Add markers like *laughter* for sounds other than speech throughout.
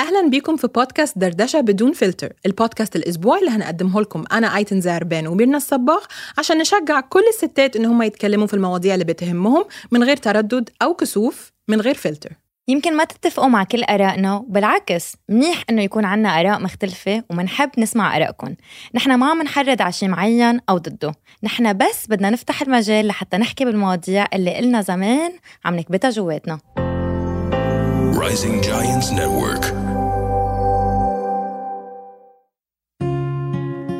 أهلا بيكم في بودكاست دردشة بدون فلتر البودكاست الأسبوعي اللي هنقدمه لكم. أنا أيتن زهربان وميرنا الصباغ عشان نشجع كل الستات إن هم يتكلموا في المواضيع اللي بتهمهم من غير تردد أو كسوف من غير فلتر. يمكن ما تتفقوا مع كل آرائنا وبالعكس منيح إنه يكون عنا آراء مختلفة ومنحب نسمع آرائكم نحن ما عم نحرض على شيء معين أو ضده. نحن بس بدنا نفتح المجال لحتى نحكي بالمواضيع اللي قلنا زمان عم نكبتها جواتنا. Rising Giants Network.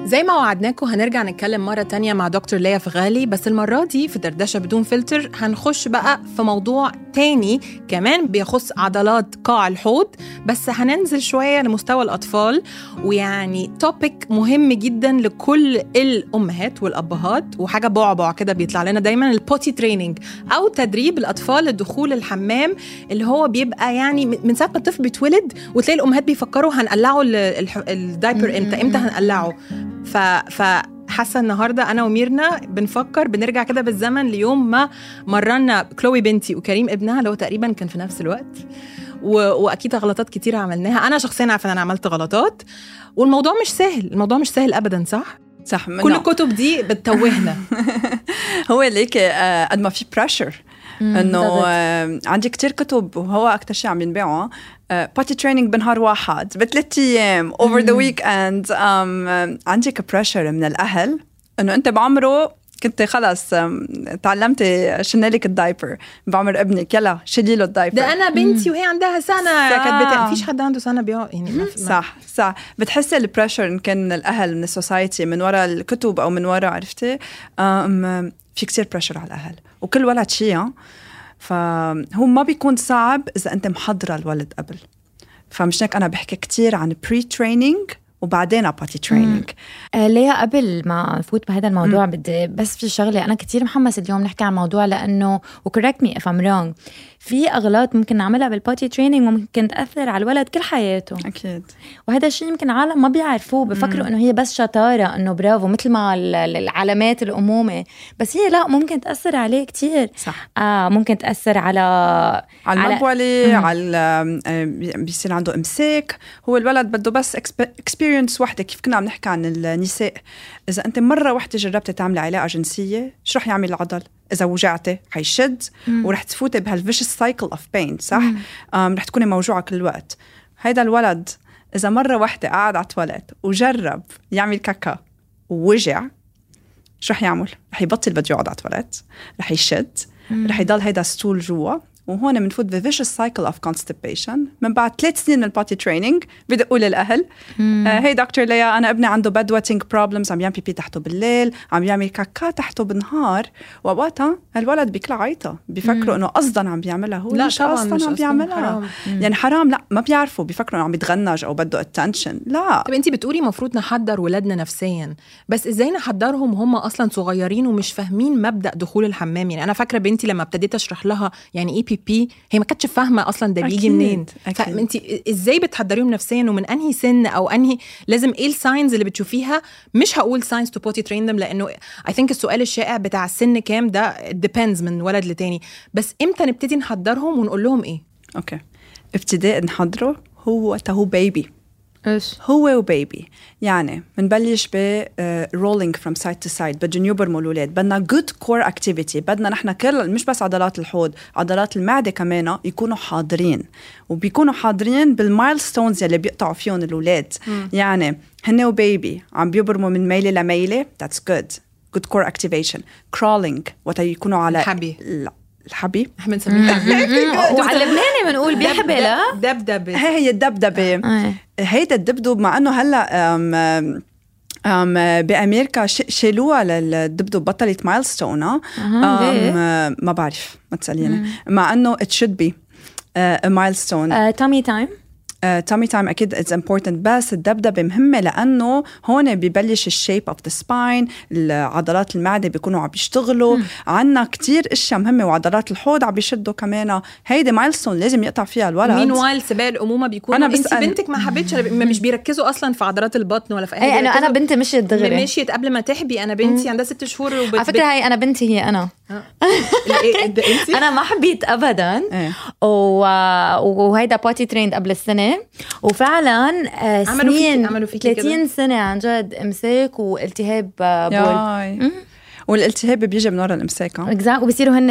زي ما وعدناكم هنرجع نتكلم مرة تانية مع دكتور ليا فغالي بس المرة دي في دردشة بدون فلتر هنخش بقى في موضوع تاني كمان بيخص عضلات قاع الحوض. بس هننزل شوية لمستوى الأطفال ويعني topic مهم جدا لكل الأمهات والأبهات وحاجة بعبع كده بيطلع لنا دايما ال potty training أو تدريب الأطفال لدخول الحمام اللي هو بيبقى يعني من ساعة ما الطفل بيتولد وتلاقي الأمهات بيفكروا هنقلعه الدايبر إمتى إمتى هنقلعه. ف ف حاسة النهارده أنا وميرنا بنفكر بنرجع كده بالزمن ليوم ما مرنا كلوي بنتي وكريم ابنها اللي هو تقريبا كان في نفس الوقت. و... وأكيد غلطات كتيره عملناها. أنا شخصيا عارفة إن أنا عملت غلطات. والموضوع مش سهل الموضوع مش سهل ابدا صح؟ صح. كل الكتب دي بتتوهنا. *laughs* هو ليك آه، قد ما في pressure إنه آه، عندي كتير كتب وهو أكثر شيء عم ينباعوا potty training بنهار واحد بثلاث أيام over the weekend عندك pressure من الأهل إنه أنت بعمره كنت خلص تعلمتي شلنا لك ال diaper. بعمر ابنك يلا شيلي له ال diaper. ده أنا بنتي وهي عندها سنة. كانت بتا... مفيش حد عنده سنة بيقعد يعني ما في- ما- صح صح. بتحسي ال pressure إن كان من الأهل من ال society من وراء الكتب أو من وراء عرفتي؟ في كتير pressure على الأهل وكل ولد شيء؟ فهو ما بيكون صعب إذا أنت محضرة الولد قبل. فمش هيك أنا بحكي كتير عن pre training وبعدين training آه ليا قبل ما نفوت بهذا الموضوع بدي بس في شغلة أنا كتير محمس اليوم نحكي عن موضوع لأنه و correct me if I'm wrong في أغلاط ممكن نعملها بال potty training وممكن تأثر على الولد كل حياته. أكيد. وهذا الشيء يمكن عالم ما بيعرفوه بفكروا إنه هي بس شطارة إنه برافو مثل ما ال- ال- العلامات الأمومة. بس هي لا ممكن تأثر عليه كتير. صح. آه ممكن تأثر على على على- المبولة على آه، بي- بيصير عنده امساك. هو الولد بده بس experience وحدة. كيف كنا عم نحكي عن النساء؟ إذا أنت مرة وحدة جربتي تعملي علاقة جنسية شو رح يعمل العضل؟ إذا وجعتي حيشد ورح تفوتي بهال vicious cycle of pain صح؟ رح تكوني موجوعة كل الوقت هيدا الولد إذا مرة وحدة قعد على التواليت وجرب يعمل كاكا ووجع شو رح يعمل؟ رح يبطل بده يقعد على التواليت رح يشد رح يضل هيدا stool جوا. وهون بنفوت ب vicious cycle of constipation من بعد ثلاث سنين من ال potty training بدقوا للأهل آه هي دكتور ليا أنا ابني عنده bed wetting problems عم يعمل بيبي تحته بالليل عم يعمل كاكا تحته بالنهار ووقتها الولد بيكلع عيطة بيفكروا إنه قصدا عم بيعملها هو لا مش قصدا عم بيعملها. حرام. يعني حرام لا ما بيعرفوا بيفكروا إنه عم يتغنج أو بده attention لا. طب انت بتقولي المفروض نحضر ولادنا نفسيا بس إزاي نحضرهم وهم أصلا صغيرين ومش فاهمين مبدأ دخول الحمام؟ يعني أنا فاكرة بنتي لما ابتديت أشرح لها يعني إيه بي بي هي ما كانتش فاهمة أصلا ده بيجي منين. فانت إزاي بتحضريهم نفسيا ومن أنهي سن أو أنهي لازم إيه ال signs اللي بتشوفيها؟ مش هقول signs to potty train them لأنه I think السؤال الشائع بتاع السن كام ده depends من ولد لتاني. بس إمتى نبتدي نحضرهم ونقول لهم إيه؟ okay. ابتداء نحضره هو هو baby إيش؟ هو و baby. يعني بنبلش ب rolling from side to side بدهم يبرموا الأولاد. بدنا good core activity بدنا نحن كل مش بس عضلات الحوض عضلات المعدة كمان يكونوا حاضرين. وبيكونوا حاضرين بال milestones يلي بيقطعوا فيهم الأولاد. يعني هن و baby عم بيبرموا من ميلة لميلة. that's good good core activation crawling وقت يكونوا على الحبي. الحبي إحنا بنسميها *laughs* وعلى اللبناني بنقول بيحبي لا؟ دبدبة. هي هي الدبدبة. آه. هيدا الدبدب مع إنه هلأ أم أم بامريكا ش- شالوها للدبدب بطلت ليه؟ أم، ما بعرف ما تسأليني. مع إنه it should be milestone آه، tummy time tummy time أكيد it's important بس الدبدبة مهمة لأنه هون ببلش ال shape of the spine عضلات المعدة بيكونوا عم بيشتغلوا. عنا كتير أشياء مهمة وعضلات الحوض عم بيشدوا كمان. هيدي milestone لازم يقطع فيها الولد. مين وايل سباق الأمومة بيكونوا أنا انت بسأل. بنتك ما حبيتش أنا مش بيركزوا أصلا في عضلات البطن ولا في أي أنا أنا بنتي مشيت دغري. مشيت قبل ما تحبي. أنا بنتي عندها ست شهور وبت... على فكرة هي أنا بنتي هي أنا. انت *laughs* أنا ما حبيت ابدا. و... وهيدا potty trained قبل السنة. وفعلا آه، سنين عملوا فيكي 30 سنة عن جد امساك والتهاب آه، بول. والالتهاب بيجي من ورا الامساك exact وبصيروا هن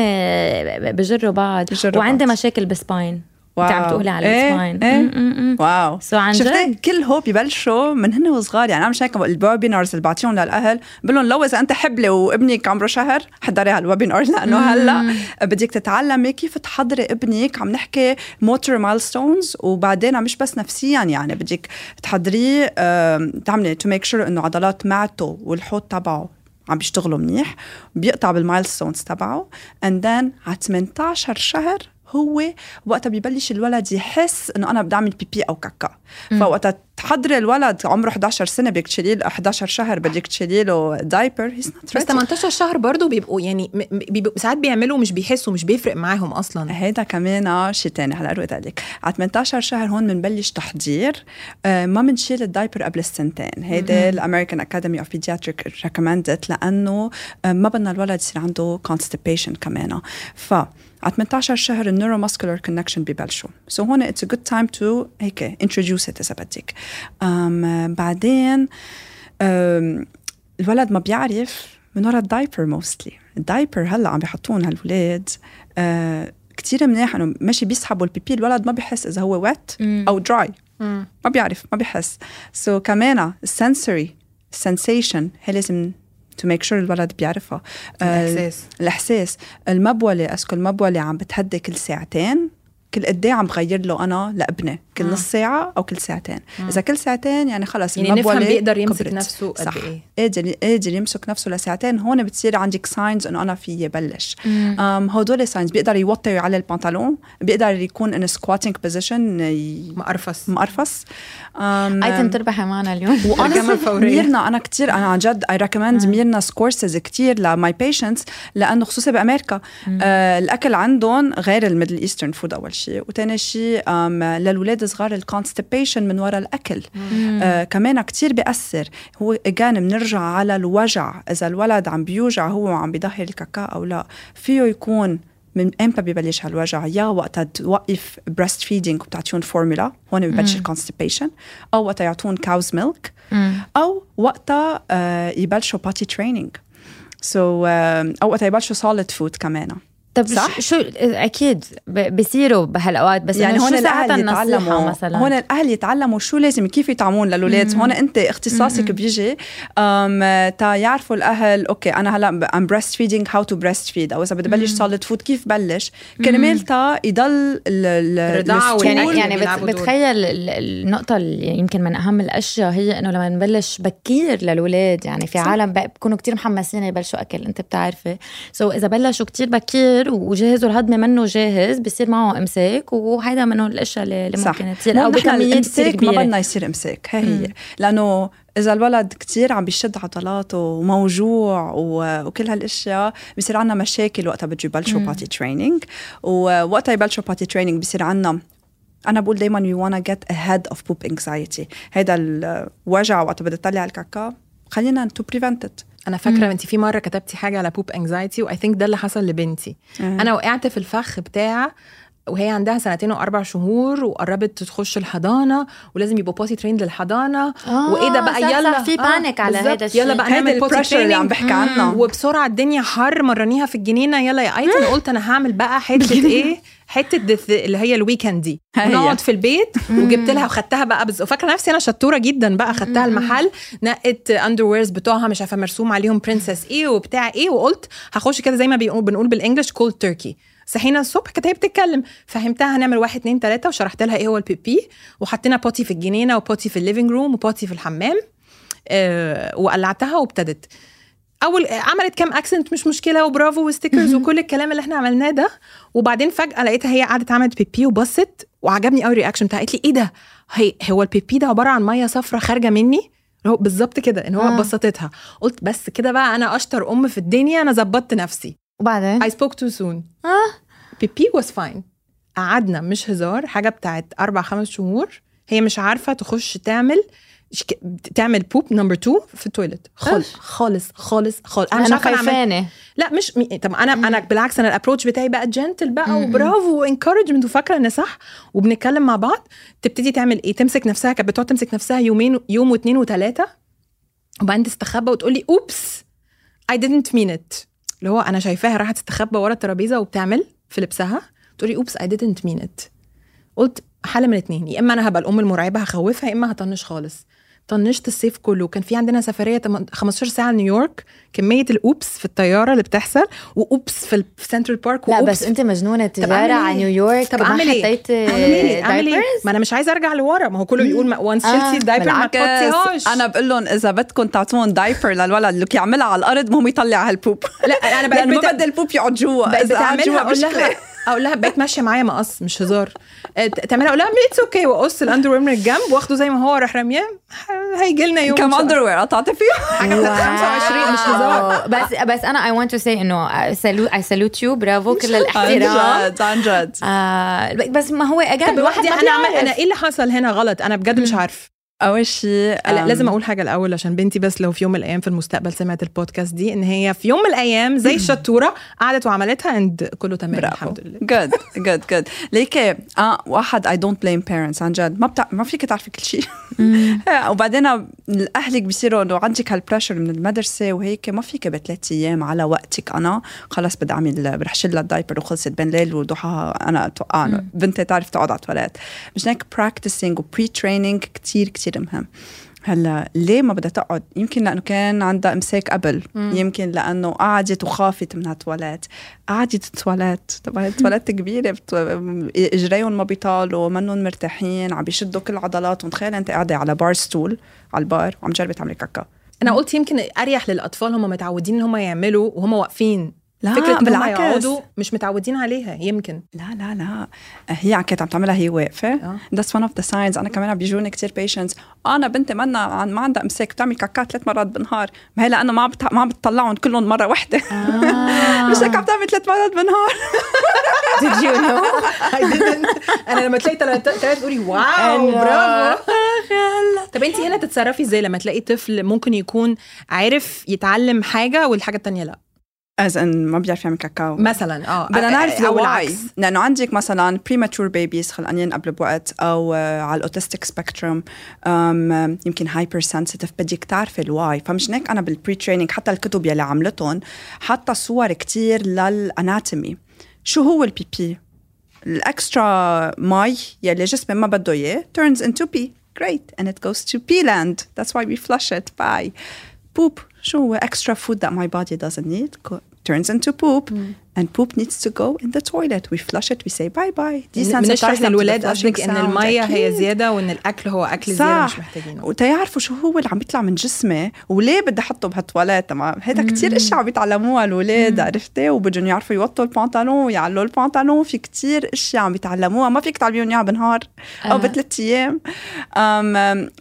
بجروا بعض. وعندي. مشاكل بال spine wow. انت عم تقولي على إيه، ال spine. م- م- م. wow. so عن جد؟ كل هو ببلشوا من هن وصغار. يعني أنا مش هيك ال webinars اللي بعطيهم للأهل بقول لهم لو إذا أنت حبلة وابنك عمره شهر حضري على ال webinar لأنه هلأ بدك تتعلمي كيف تحضري ابنك. عم نحكي motor milestones وبعدين مش بس نفسيا يعني بدك تحضريه تعملي to make sure إنه عضلات معدته والحوض تبعه عم بيشتغلوا منيح بيقطع بال milestones تبعه. and then على 18 شهر هو وقتها ببلش الولد يحس إنه أنا بدي أعمل بيبي أو كاكا. فوقتها تحضري الولد عمره 11 سنة بدك تشيلي له 11 شهر بدك تشيلي له diaper he's not بس 18 شهر برضو بيبقوا يعني بيبقوا ساعات بيعملوا مش بيحسوا مش بيفرق معاهم أصلا. هيدا كمان شيء تاني هلا روي لك على 18 شهر هون بنبلش تحضير آه، ما بنشيل ال diaper قبل السنتين. هيدا ال American Academy of Pediatrics recommend it لأنه آه، ما بدنا الولد يصير عنده constipation كمان. ف على 18 شهر ال neuromuscular connection ببلشوا. so هون it's a good time to هيك introduce it إذا بدك. بعدين أم، الولد ما بيعرف من ورا ال diaper mostly ال diaper هلا عم بيحطون هالولاد. آه كتير منيح إنه ماشي بيسحبوا البيبي الولد ما بيحس إذا هو wet أو dry. ما بيعرف ما بيحس سو so, كمان ال sensory sensation هي لازم to make sure الولد بيعرفها. آه، الإحساس. الإحساس. المبولة أسكو المبولة عم بتهدي كل ساعتين. كل قد إيه عم بغير له أنا لابنه كل نص ساعة أو كل ساعتين. إذا كل ساعتين يعني خلص يعني نفهم بيقدر يمسك كبرت. نفسه قد صح. إيه. قادر قادر يمسك نفسه لساعتين هون بتصير عندك signs إنه أنا في بلش. هدول signs بيقدر يوطي على البنطلون بيقدر يكون in squatting position مقرفص. مقرفص. ايتم تربحي معنا اليوم. *laughs* فورية. ميرنا أنا كتير أنا عن جد I recommend ميرنا كورسز كتير ل my patients لأنه خصوصا بأمريكا. آه الأكل عندهم غير ال Middle Eastern food أول شيء وثاني شيء للولاد الصغار ال constipation من وراء الأكل. آه كمان كتير بيأثر. هو again بنرجع على الوجع. إذا الولد عم بيوجع هو وعم بيضهر الكاكا أو لا فيه يكون من إمتى ببلش هالوجع؟ يا وقتها توقف breastfeeding وبتعطيهم فورمولا هون ببلش ال constipation أو وقتها يعطون cow's milk أو وقتها آه، يبلشوا potty training so أو وقتها يبلشوا solid food كمان. طب صح؟ شو أكيد بصيروا بهالأوقات بس يعني هون الأهل يتعلموا. مثلا؟ هون الأهل يتعلموا شو لازم كيف يطعمون للأولاد. هون أنت اختصاصك بيجي أم تا يعرفوا الأهل okay أنا هلأ am breastfeeding how to breastfeed أو إذا بدي بلش solid food كيف بلش؟ كرمال تا يضل ال- ال- الرضاعة ال stool- يعني يعني. بتخيل ال- النقطة اللي يمكن من أهم الأشياء هي إنه لما نبلش بكير للولاد يعني في صح. عالم بيكونوا كتير محمسين يبلشوا أكل أنت بتعرفي. so so إذا بلشوا كتير بكير وجهزوا الهضمة منه جاهز بصير معه إمساك وهيدا منه الأشياء اللي صح. ممكن تصير نحن بكميات كتير الامساك ما بدنا يصير إمساك هي هي. لأنه إذا الولد كتير عم بيشد عضلاته وموجوع وكل هالأشياء بصير عنا مشاكل وقتها بده يبلشوا potty training ووقتها يبلشوا potty training بصير عنا أنا بقول دائما we wanna get ahead of poop anxiety. هيدا الوجع وقتها بدها تطلع الكاكا خلينا to prevent it. أنا فاكرة انت في مرة كتبتي حاجة على poop anxiety و I think ده اللي حصل لبنتي آه. أنا وقعت في الفخ بتاع وهي عندها سنتين وأربع شهور وقربت تخش الحضانة ولازم يبقوا potty trained للحضانة. آه، وإيه ده بقى؟ يلا. في panic على بالظبط. هيدا الشيء. يلا بقى نعمل potty ال pressure اللي عم بحكي عنه. وبسرعة الدنيا حر مرنيها في الجنينة. يلا يا آيتن قلت أنا هعمل بقى حتة إيه؟ حتة دث- اللي هي ال weekend دي. هي. ونقعد في البيت وجبت لها وخدتها بقى بز... فاكره نفسي أنا شطورة جدا بقى خدتها المحل نقت underwears بتوعها مش عارفة مرسوم عليهم princess إيه وبتاع إيه وقلت هخش كده زي ما بنقول بال English cold turkey صحينا الصبح كانت هي بتتكلم. فهمتها هنعمل واحد اتنين تلاتة وشرحت لها إيه هو البيبي وحطينا potty في الجنينة و potty في ال living room و potty في الحمام آه وقلعتها وابتدت. أول عملت كام accident مش مشكلة وبرافو و stickers وكل الكلام اللي إحنا عملناه ده. وبعدين فجأة لقيتها هي قعدت عملت بيبي وبصت وعجبني قوي ال reaction بتاعها. قالت لي إيه ده؟ هي هو البيبي ده عبارة عن مية صفرة خارجة مني؟ هو بالظبط كده إن هو آه. بسطتها قلت بس كده بقى أنا أشطر أم في الدنيا أنا ظبطت نفسي. وبعدين؟ I spoke too soon. آه. بيبي was fine. قعدنا مش هزار حاجة بتاعت أربع خمس شهور. هي مش عارفة تخش تعمل تعمل poop number 2 في ال toilet خالص خالص خالص خالص. أنا أعمل- خايفانه لا مش مي... طب أنا أنا بالعكس أنا ال approach بتاعي بقى gentle بقى وبرافو و encouragement وفاكرة إن صح. وبنتكلم مع بعض. تبتدي تعمل إيه؟ تمسك نفسها كانت بتقعد تمسك نفسها يومين يوم واثنين وثلاثة. وبعدين تستخبى وتقول لي اوبس I didn't mean it. اللي هو أنا شايفاها راحت تستخبى ورا الترابيزة وبتعمل في لبسها تقول لي أوبس I didn't mean it. قلت حالة من اتنين يا إما أنا هبقى الأم المرعبة هخوفها يا إما هطنش خالص. طنشت الصيف كله. كان في عندنا سفرية تم- 15 ساعة لنيويورك كمية الأوبس في الطيارة اللي بتحصل وأوبس في السنترال بارك لا بس أنت مجنونة تجاره على إيه؟ نيويورك طب أعمل إيه؟ حطيت أعمل إيه؟ diapers؟ ما أنا مش عايزة أرجع لورا. ما هو كله بيقول وانس آه، شلتي الدايبر ما بالعكس. تحطيهاش. أنا بقول لهم إذا بدكم تعطون دايبر للولد اللي يعملها على الأرض مهم يطلع هالبوب. لا أنا *laughs* بقيت ما بدي البوب يقعد جوا. بقيت إذا قعد بتعملها جوا أقول لها مشكلة. أقول لها بقيت ماشية معايا مقص مش هزار. آه، ت- تعملها. أقول لها اتس أوكي وأقص الاندر وير من الجنب وأخده زي ما هو راح رمياه هيجي لنا يوم كم. اندر وير قطعت فيه حاجة بتاعت 25 مش هزار. *laughs* بس بس أنا I want to say إنه I salute you برافو كل الاحترام. جد عن جد. آه بس ما هو طب الواحد أنا. أنا إيه اللي حصل هنا غلط؟ أنا بجد مش عارف. اول شيء لا لازم أقول حاجة الأول عشان بنتي بس لو في يوم من الأيام في المستقبل سمعت البودكاست دي إن هي في يوم من الأيام زي *clears throat* الشطورة قعدت وعملتها and كله تمام برافو. الحمد لله. good good good ليكي آه واحد I don't blame parents عن جد. ما بتع... ما فيك تعرفي كل شيء. *laughs* وبعدين أهلك بصيروا إنه عندك هال pressure من المدرسة وهيك ما فيك بثلاث أيام على وقتك. أنا خلص بدي أعمل برح شيل ال diaper وخلصت بين ليل وضحاها أنا أتوقع إنه بنتي تعرف تقعد على التواليت. مش هيك practicing و pre training كثير كثير مهم هلا ليه ما بدها تقعد؟ يمكن لأنه كان عندها إمساك قبل. يمكن لأنه قعدت وخافت من هالتواليت. قعدت التواليت. طبعا التواليت كبيرة. بت... إجريهم ما بيطالوا منهم مرتاحين عم بيشدوا كل العضلات ومتخيله أنت قاعدة على bar stool على البار وعم تجربي تعملي كاكا. أنا قلت يمكن أريح للأطفال هم متعودين إن هم يعملوا وهم واقفين. لا، هم بالعكس. يقعدوا مش متعودين عليها يمكن. لا لا لا. هي كانت عم تعملها هي واقفة. آه. that's one of the signs أنا كمان بيجوني كثير patients أنا بنتي منا عن ما عندها أمساك بتعمل كاكا ثلاث مرات بالنهار. ما هي لأنه ما عم بت... ما عم بتطلعهم كلهم مرة واحدة. *laughs* مش هيك عم تعمل ثلاث مرات بالنهار. *laughs* Did you know? *laughs* I didn't. أنا لما تلاقي ثلاث تقولي wow أنا- برافو. طب انت هنا تتصرفي إزاي لما تلاقي طفل ممكن يكون عارف يتعلم حاجة والحاجة التانية لأ؟ از ان ما بيعرف يعمل كاكا. مثلا آه. بدنا نعرف أو العكس. لأنه عندك مثلا premature babies خلقانين قبل بوقت أو آه، على ال autistic spectrum يمكن hypersensitive بدك تعرفي ال why فمش هيك أنا بال pre training حتى الكتب يلي عملتهم حتى صور كتير لل anatomy شو هو البيبي ال extra مي يلي جسمي ما بده إياه turns into pee. Great. And it goes to pee land. That's why we flush it. Bye. poop شو هو extra food that my body doesn't need? Turns into poop. and poop needs to go in the toilet. We flush it. We say bye bye بنشرح للولاد قصدك إن. المية هي. زيادة وإن الأكل هو أكل زيادة مش صح محتاجينه. وتيعرفوا شو هو اللي عم بيطلع من جسمي؟ وليه بدي أحطه بهالتواليت؟ تمام هيدا كتير اشياء عم بيتعلموها الاولاد عرفتي؟ وبدهم يعرفوا يوطوا البنطلون ويعلوا البنطلون. في كتير اشياء عم بيتعلموها ما فيك تعلميهم إياها بنهار أو آه. بثلاث أيام.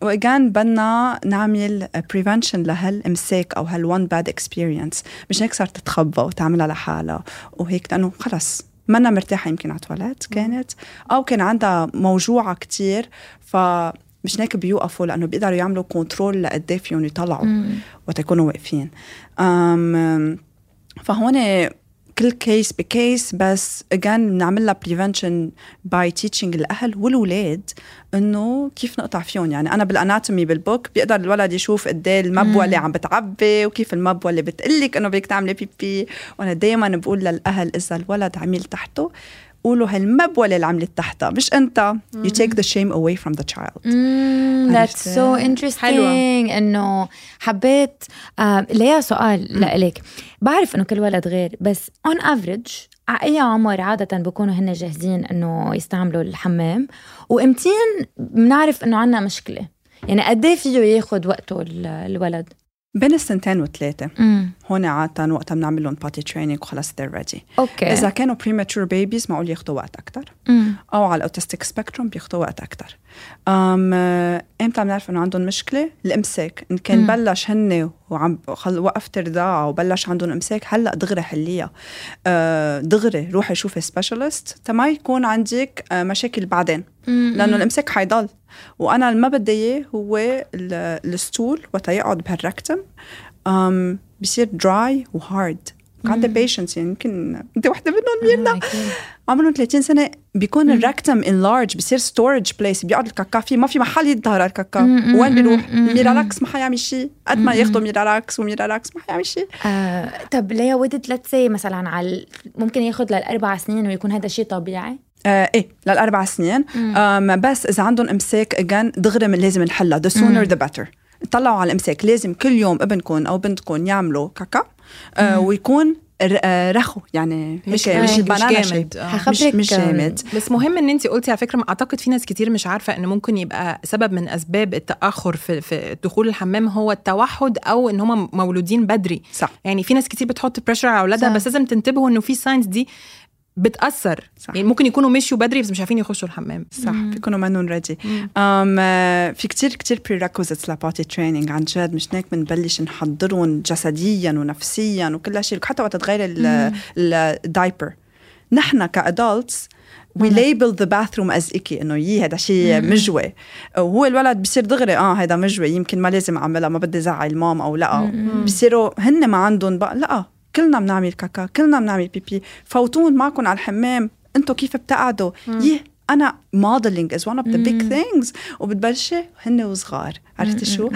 و again بدنا نعمل prevention لهالامساك أو هال one bad experience مش هيك صارت تتخبى وتعملها لحالها. وهيك لأنه خلص منا مرتاحة يمكن على التواليت كانت. أو كان عندها موجوعة كتير ف مش هيك بيوقفوا لأنه بيقدروا يعملوا control لقد إيه فيهم يطلعوا وقت يكونوا واقفين. فهون كل case ب case بس again بنعمل لها prevention By teaching الأهل والولاد إنه كيف نقطع فيهم. يعني أنا بال anatomy بال book بيقدر الولد يشوف قد إيه المبولة اللي عم بتعبي وكيف المبولة اللي بتقلك إنه بدك تعملي بيبي وأنا دائما بقول للأهل إذا الولد عمل تحته قولوا هالمبولة اللي عملت تحتها مش أنت. You take the shame away from the child. Mm, that's so interesting. حلوة. إنه حبيت آه ليا سؤال لإلك. بعرف إنه كل ولد غير بس on average على أي عمر عادة بيكونوا هن جاهزين إنه يستعملوا الحمام؟ وإمتين بنعرف إنه عنا مشكلة. يعني قد إيه فيه ياخد وقته ال- الولد؟ بين السنتين وثلاثة. امم هون عادة وقتها بنعمل لهم potty training وخلص they're ready. okay. إذا كانوا premature babies معقول ياخذوا وقت أكتر. مم. أو على ال autistic spectrum بياخذوا وقت أكتر. أم آه، إمتى بنعرف إنه عندهم مشكلة؟ الإمساك. إن كان مم. بلش هن وعم وقفت رضاعة وبلش عندهم إمساك هلأ دغري حليها. آه، دغري روحي شوفي specialist تما يكون عندك آه، مشاكل بعدين. لأنه الإمساك حيضل. وأنا اللي ما بدي إياه هو ال- ال stool وقت يقعد بهال rectum um, بصير dry و hard عندي patients يعني يمكن أنت وحدة منهم ميرنا عمرهم 30 سنة بيكون ال rectum enlarged بصير storage place بيقعد الكاكا فيه ما في محل يظهر الكاكا. وين بيروح. ميرالاكس ما حيعمل شيء. قد ما ياخذوا ميرالاكس وميرالاكس ما حيعمل شيء. آه، طب ليا ودت ليتس مثلا على ممكن ياخذ للأربع سنين ويكون هذا شيء طبيعي؟ آه إيه للأربع سنين. آم بس إذا عندهم إمساك اجان دغري من لازم نحلها. The sooner the better. طلعوا على الإمساك. لازم كل يوم ابنكم أو بنتكم يعملوا كاكا آه ويكون آه رخو. يعني مش هيك مش, مش banana جامد. آه. مش, مش جامد. بس مهم إن انت قلتي على فكرة أعتقد في ناس كتير مش عارفة إن ممكن يبقى سبب من أسباب التأخر في في دخول الحمام هو التوحد أو إن هم مولودين بدري. صح. يعني في ناس كتير بتحط pressure على أولادها. بس لازم تنتبهوا إنه في signs دي بتأثر. صح. يعني ممكن يكونوا مشيوا بدري بس مش عارفين يخشوا الحمام. صح. بيكونوا منهم ready um, في كتير كتير prerequisites ل potty training عن جد مش هيك بنبلش نحضرهم جسديا ونفسيا وكل شيء. حتى وقت تغير ال diaper نحن ك adults we label the bathroom as icky إنه يي هذا شيء مجوي. وهو الولد بصير دغري آه هذا مجوي. يمكن ما لازم أعملها ما بدي زعل مام أو لا. بصيروا هن ما عندهم بقى لا. كلنا بنعمل كاكا كلنا بنعمل بيبي. فوتوهن معكم على الحمام أنتم كيف بتقعدوا؟ يه أنا modeling is one of the big things. وبتبلشي هن وصغار عرفتي شو؟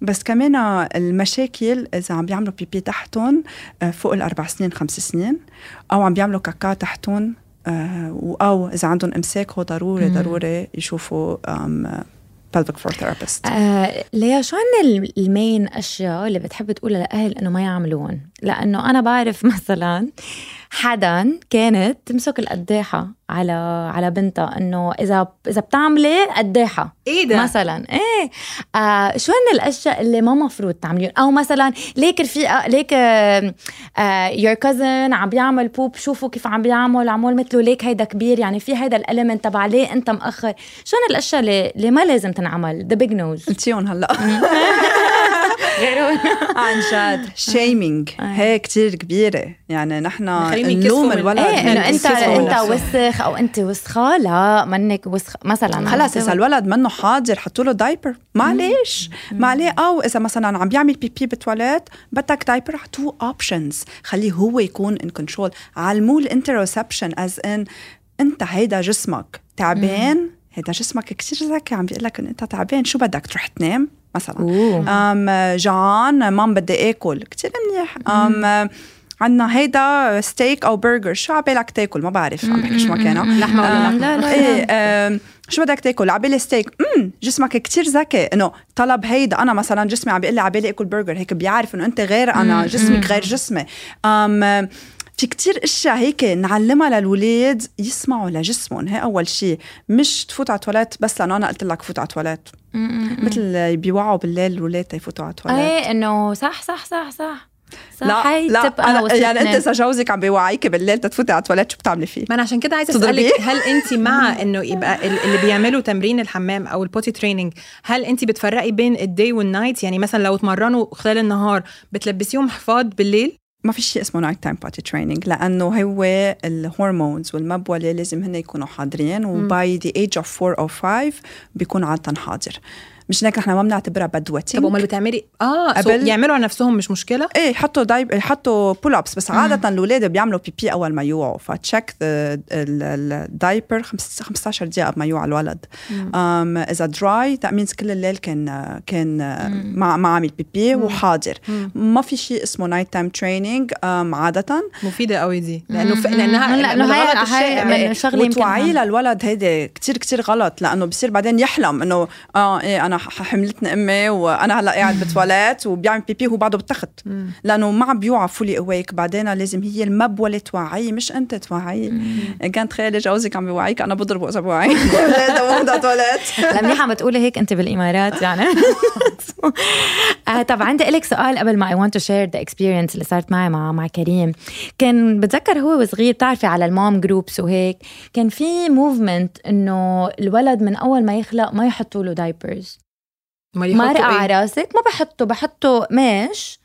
بس كمان المشاكل إذا عم بيعملوا بيبي تحتهم آه، فوق الأربع سنين خمس سنين أو عم بيعملوا كاكا تحتهم آه، أو إذا عندهم إمساك هو ضروري ضروري يشوفوا pelvic floor therapist. آه ليا شو عن ال- ال main أشياء اللي بتحب تقولها للاهل إنه ما يعملوهم لأنه أنا بعرف *laughs* مثلا حدا كانت تمسك القداحه على على بنتها إنه إذا إذا بتعملي قداحه إيه ده؟ مثلا. إيه. آه شو هن الأشياء اللي ما مفروض تعمليهم أو مثلا ليك رفيقه ليك your cousin عم بيعمل poop شوفوا كيف عم بيعمل عمول مثله ليك هيدا كبير يعني في هيدا ال element تبع ليه أنت مأخر؟ شو هن الأشياء اللي, اللي ما لازم تنعمل؟ The big no's قلتيهم هلأ. *laughs* عن جد. *laughs* Shaming هي كتير كبيرة. يعني نحن نلوم الولد إيه إنه انت أنت. وسخ أو أنت وسخة. لا منك وسخ مثلا خلص إذا الولد منه حاضر حطوا له diaper معلش ما عليه أو إذا مثلا عم بيعمل بيبي بالتواليت بدك diaper two options خليه هو يكون in control علموه ال interoception as in أنت هيدا جسمك تعبان. هيدا جسمك كثير ذكي. عم بيقول لك ان أنت تعبان. شو بدك؟ تروح تنام؟ مثلا. أوه. أم جوعان مام بدي آكل. كثير منيح. أم عندنا هيدا ستيك أو برجر شو عبالك تاكل؟ ما بعرف. عم بحكي شو ما كان لحمة ولا آه، لحمة؟ لا لا إيه آم، شو بدك تاكل؟ عبالي ستيك امم جسمك كتير ذكي. إنه طلب هيدا. أنا مثلا جسمي عم بيقول لي عبالي آكل برجر هيك بيعرف إنه أنت غير أنا. جسمك غير جسمي. أم في كتير أشياء هيك نعلمها للولاد يسمعوا لجسمهم. هي أول شيء مش تفوت على التواليت بس لأنه أنا قلت لك فوت على التواليت. مثل بيوعوا بالليل الولاد تيفوتوا على التواليت. إيه إنه صح صح صح صح. صح لا لا أنا يعني أنت. إذا جوزك عم بيوعيكي بالليل تتفوتي على التواليت شو بتعملي فيه؟ ما أنا عشان كده عايزة؟ أسألك هل أنت *laughs* مع إنه يبقى ال- اللي بيعملوا تمرين الحمام أو ال potty training هل أنت بتفرقي بين ال day وال night يعني مثلا لو اتمرنوا خلال النهار بتلبسيهم حفاض بالليل؟ ما في شيء اسمه nighttime potty training لأنه هو ال hormones والمبولة لازم هن يكونوا حاضرين و by the age of 4 أو 5 بيكون عاده حاضر. مش هيك نحن ما بنعتبرها ب duty طب أمال بتعملي؟ آه قبل- يعملوا على نفسهم مش مشكلة؟ إيه حطوا diaper حطوا pull-ups بس عادة الاولاد بيعملوا بيبي أول ما يوعوا. ف check ال diaper 15 دقيقة قبل ما يوعى الولد. um, إذا dry that means كل الليل كان كان ما ما عامل بيبي وحاضر. ما في شيء اسمه nighttime training عادة. مفيدة قوي دي. لأنه ف... لأنها إنه هاي- شغلة يمكن وتوعيه. للولد هيدي كتير كتير غلط. لأنه بصير بعدين يحلم إنه آه إيه أنا حملتني أمي وأنا هلأ قاعد *laughs* بالتواليت وبيعمل بيبي وهو بعده بالتخت. لأنه ما عم بيوعى fully awake بعدين لازم هي المبولة توعيه مش أنت توعيه كان تخيلي جوزك عم بيوعيك أنا بضربه إذا بوعي. تواليت منيح عم بتقولي هيك أنت بالإمارات يعني. *laughs* آه طب عندي لك سؤال قبل ما I want to share the experience اللي صارت معي مع مع كريم. كان بتذكر هو وصغير بتعرفي على ال mom groups وهيك. كان في movement إنه الولد من أول ما يخلق ما يحطوا له diapers مرقة يحطوا على إيه؟ راسك؟ ما بحطه بحطه مش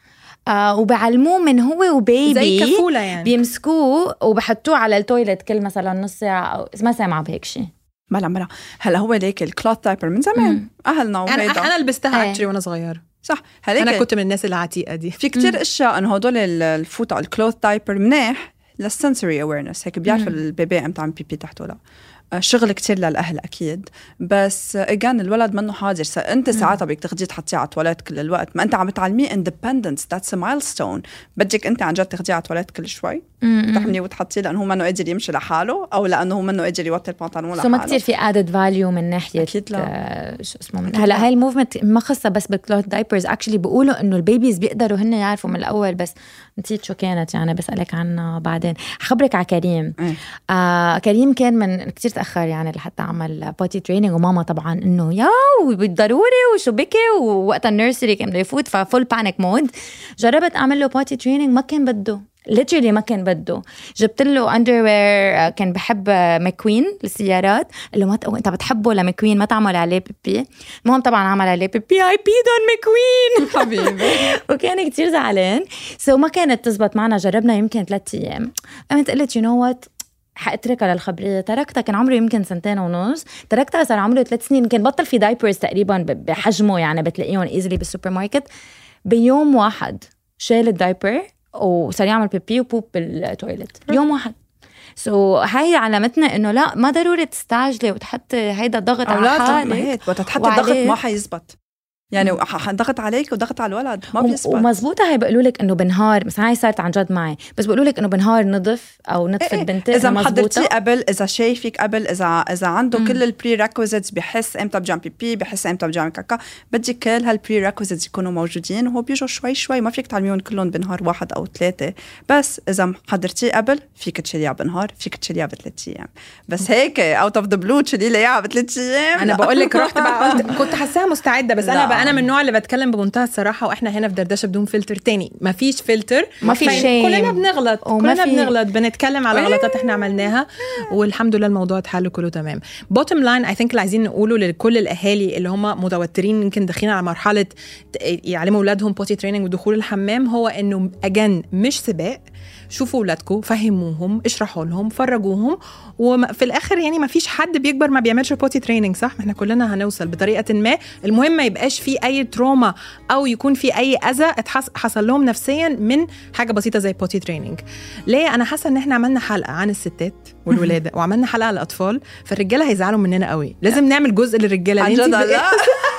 آه وبعلموه من هو و baby زي كفولة يعني. بيمسكوه وبحطوه على ال toilet كل مثلا نص ساعة أو ما سامعة بهيك شيء blah blah. هلا هو ليك ال cloth diaper من زمان. أهلنا أنا وهيدا أنا لبستها إيه. actually وأنا صغيره صح. هليك أنا كنت من الناس العتيقة دي. في كتير أشياء إنه هدول ال- الفوطه ال cloth diaper منيح لل sensory awareness هيك بيعرف ال baby إمتى عم بيبي تحته لا. شغل كتير للأهل أكيد. بس again الولد منه حاضر. أنت ساعتها بدك تاخديه تحطيه على التواليت كل الوقت. ما أنت عم بتعلميه independence that's milestone بدك أنت عن جد تاخديه على التواليت كل شوي. تحمليه وتحطيه لأنه هو منه قادر يمشي لحاله أو لأنه هو منه قادر يوطي البنطلون so ما لحاله. كثير في added value من ناحية أكيد لا. آه، شو اسمه هلا هاي ال movement ما خاصة بس بال cloth diapers actually بيقولوا إنه ال babies بيقدروا هن يعرفوا من الأول. بس نسيت شو كانت يعني بسألك عنها بعدين. خبرك على كريم. إيه. آه كريم كان من كتير تأخر يعني لحتى عمل potty training وماما طبعا إنه يا بالضروري وشو بكي؟ ووقتها ال nursery كان بده يفوت ف full panic mode جربت أعمل له potty training ما كان بده. literally ما كان بده. جبت له underwear كان بحب ماكوين للسيارات. قال له ما ت- أنت بتحبه لماكوين ما تعمل عليه pee pee؟ المهم طبعا عمل عليه pee pee. he peed on McQueen. *laughs* حبيبي. *laughs* وكان كتير زعلان. so ما كانت تزبط معنا. جربنا يمكن ثلاثة أيام. قامت قلت you know what حاتركها للخبريه تركتها كان عمره يمكن سنتين ونص. تركتها صار عمره ثلاث سنين. كان بطل في diapers تقريبا بحجمه يعني بتلاقيهم easily بالسوبر ماركت بيوم واحد شال ال diaper وصار يعمل pee pee و poop بال toilet يوم واحد. so هاي علامتنا إنه لا ما ضروري تستعجلي وتحطي هيدا الضغط على حالك وقت تحطي. الضغط ما حيزبط. يعني حنضغط عليك وضغط على الولد ما بيزبط ومزبوطة هي بيقولوا لك إنه بنهار مثلا هاي صارت عن جد معي بس بيقولوا لك إنه بنهار نضف أو نطفت إيه إيه. بنتي اذا مزبوطة. قبل إذا شايفك قبل إذا إذا عنده كل ال prerequisites بحس إمتى بجام pee pee بحس إمتى بجام كاكا بدك كل هال prerequisites يكونوا موجودين وهو بيجوا شوي شوي ما فيك تعلميهم كلهم بنهار واحد أو ثلاثة بس إذا محضرتيه قبل فيك تشيليها بنهار فيك تشيليها بثلاث أيام بس هيك out of the blue تشيلي بثلاث أيام أنا. بقول لك رحت بقى *laughs* قلت كنت حاساها مستعدة بس أنا. بقى أنا من النوع اللي بتكلم بمنتهى الصراحة وإحنا هنا في دردشة بدون فلتر تاني. ما فيش فلتر. ما في shame. كلنا بنغلط. وما كلنا في- بنغلط. بنتكلم على غلطات إحنا عملناها. والحمد لله الموضوع اتحل كله تمام. bottom line I think اللي عايزين نقوله لكل الأهالي اللي هم متوترين يمكن داخلين على مرحلة يعلموا أولادهم potty training ودخول الحمام هو إنه again مش سباق. شوفوا اولادكم فهموهم اشرحوا لهم فرجوهم وفي الآخر يعني ما فيش حد بيكبر ما بيعملش potty training صح؟ إحنا كلنا هنوصل بطريقة ما. المهم ما يبقاش في أي trauma أو يكون في أي أذى حصل لهم نفسيا من حاجة بسيطة زي potty training ليه؟ أنا حاسة إن إحنا عملنا حلقة عن الستات والولادة وعملنا حلقة على الأطفال فالرجالة هيزعلوا مننا قوي. لازم نعمل جزء للرجالة عن جد *laughs*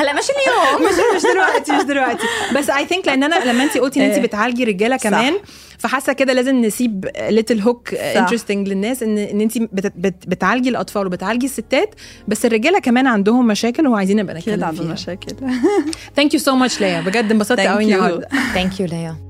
هلا مش اليوم. مش *laughs* مش دلوقتي مش دلوقتي. بس I think لأن أنا لما انت قلتي إن انت إيه. بتعالجي رجالة كمان فحاسة كده لازم نسيب little hook interesting للناس إن إن انت بت بت بتعالجي الأطفال وبتعالجي الستات بس الرجالة كمان عندهم مشاكل وعايزين نبقى نتكلم عندهم فيها. مشاكل. thank you so much ليا. بجد انبسطت قوي. النهارده. ثانك يو ليا.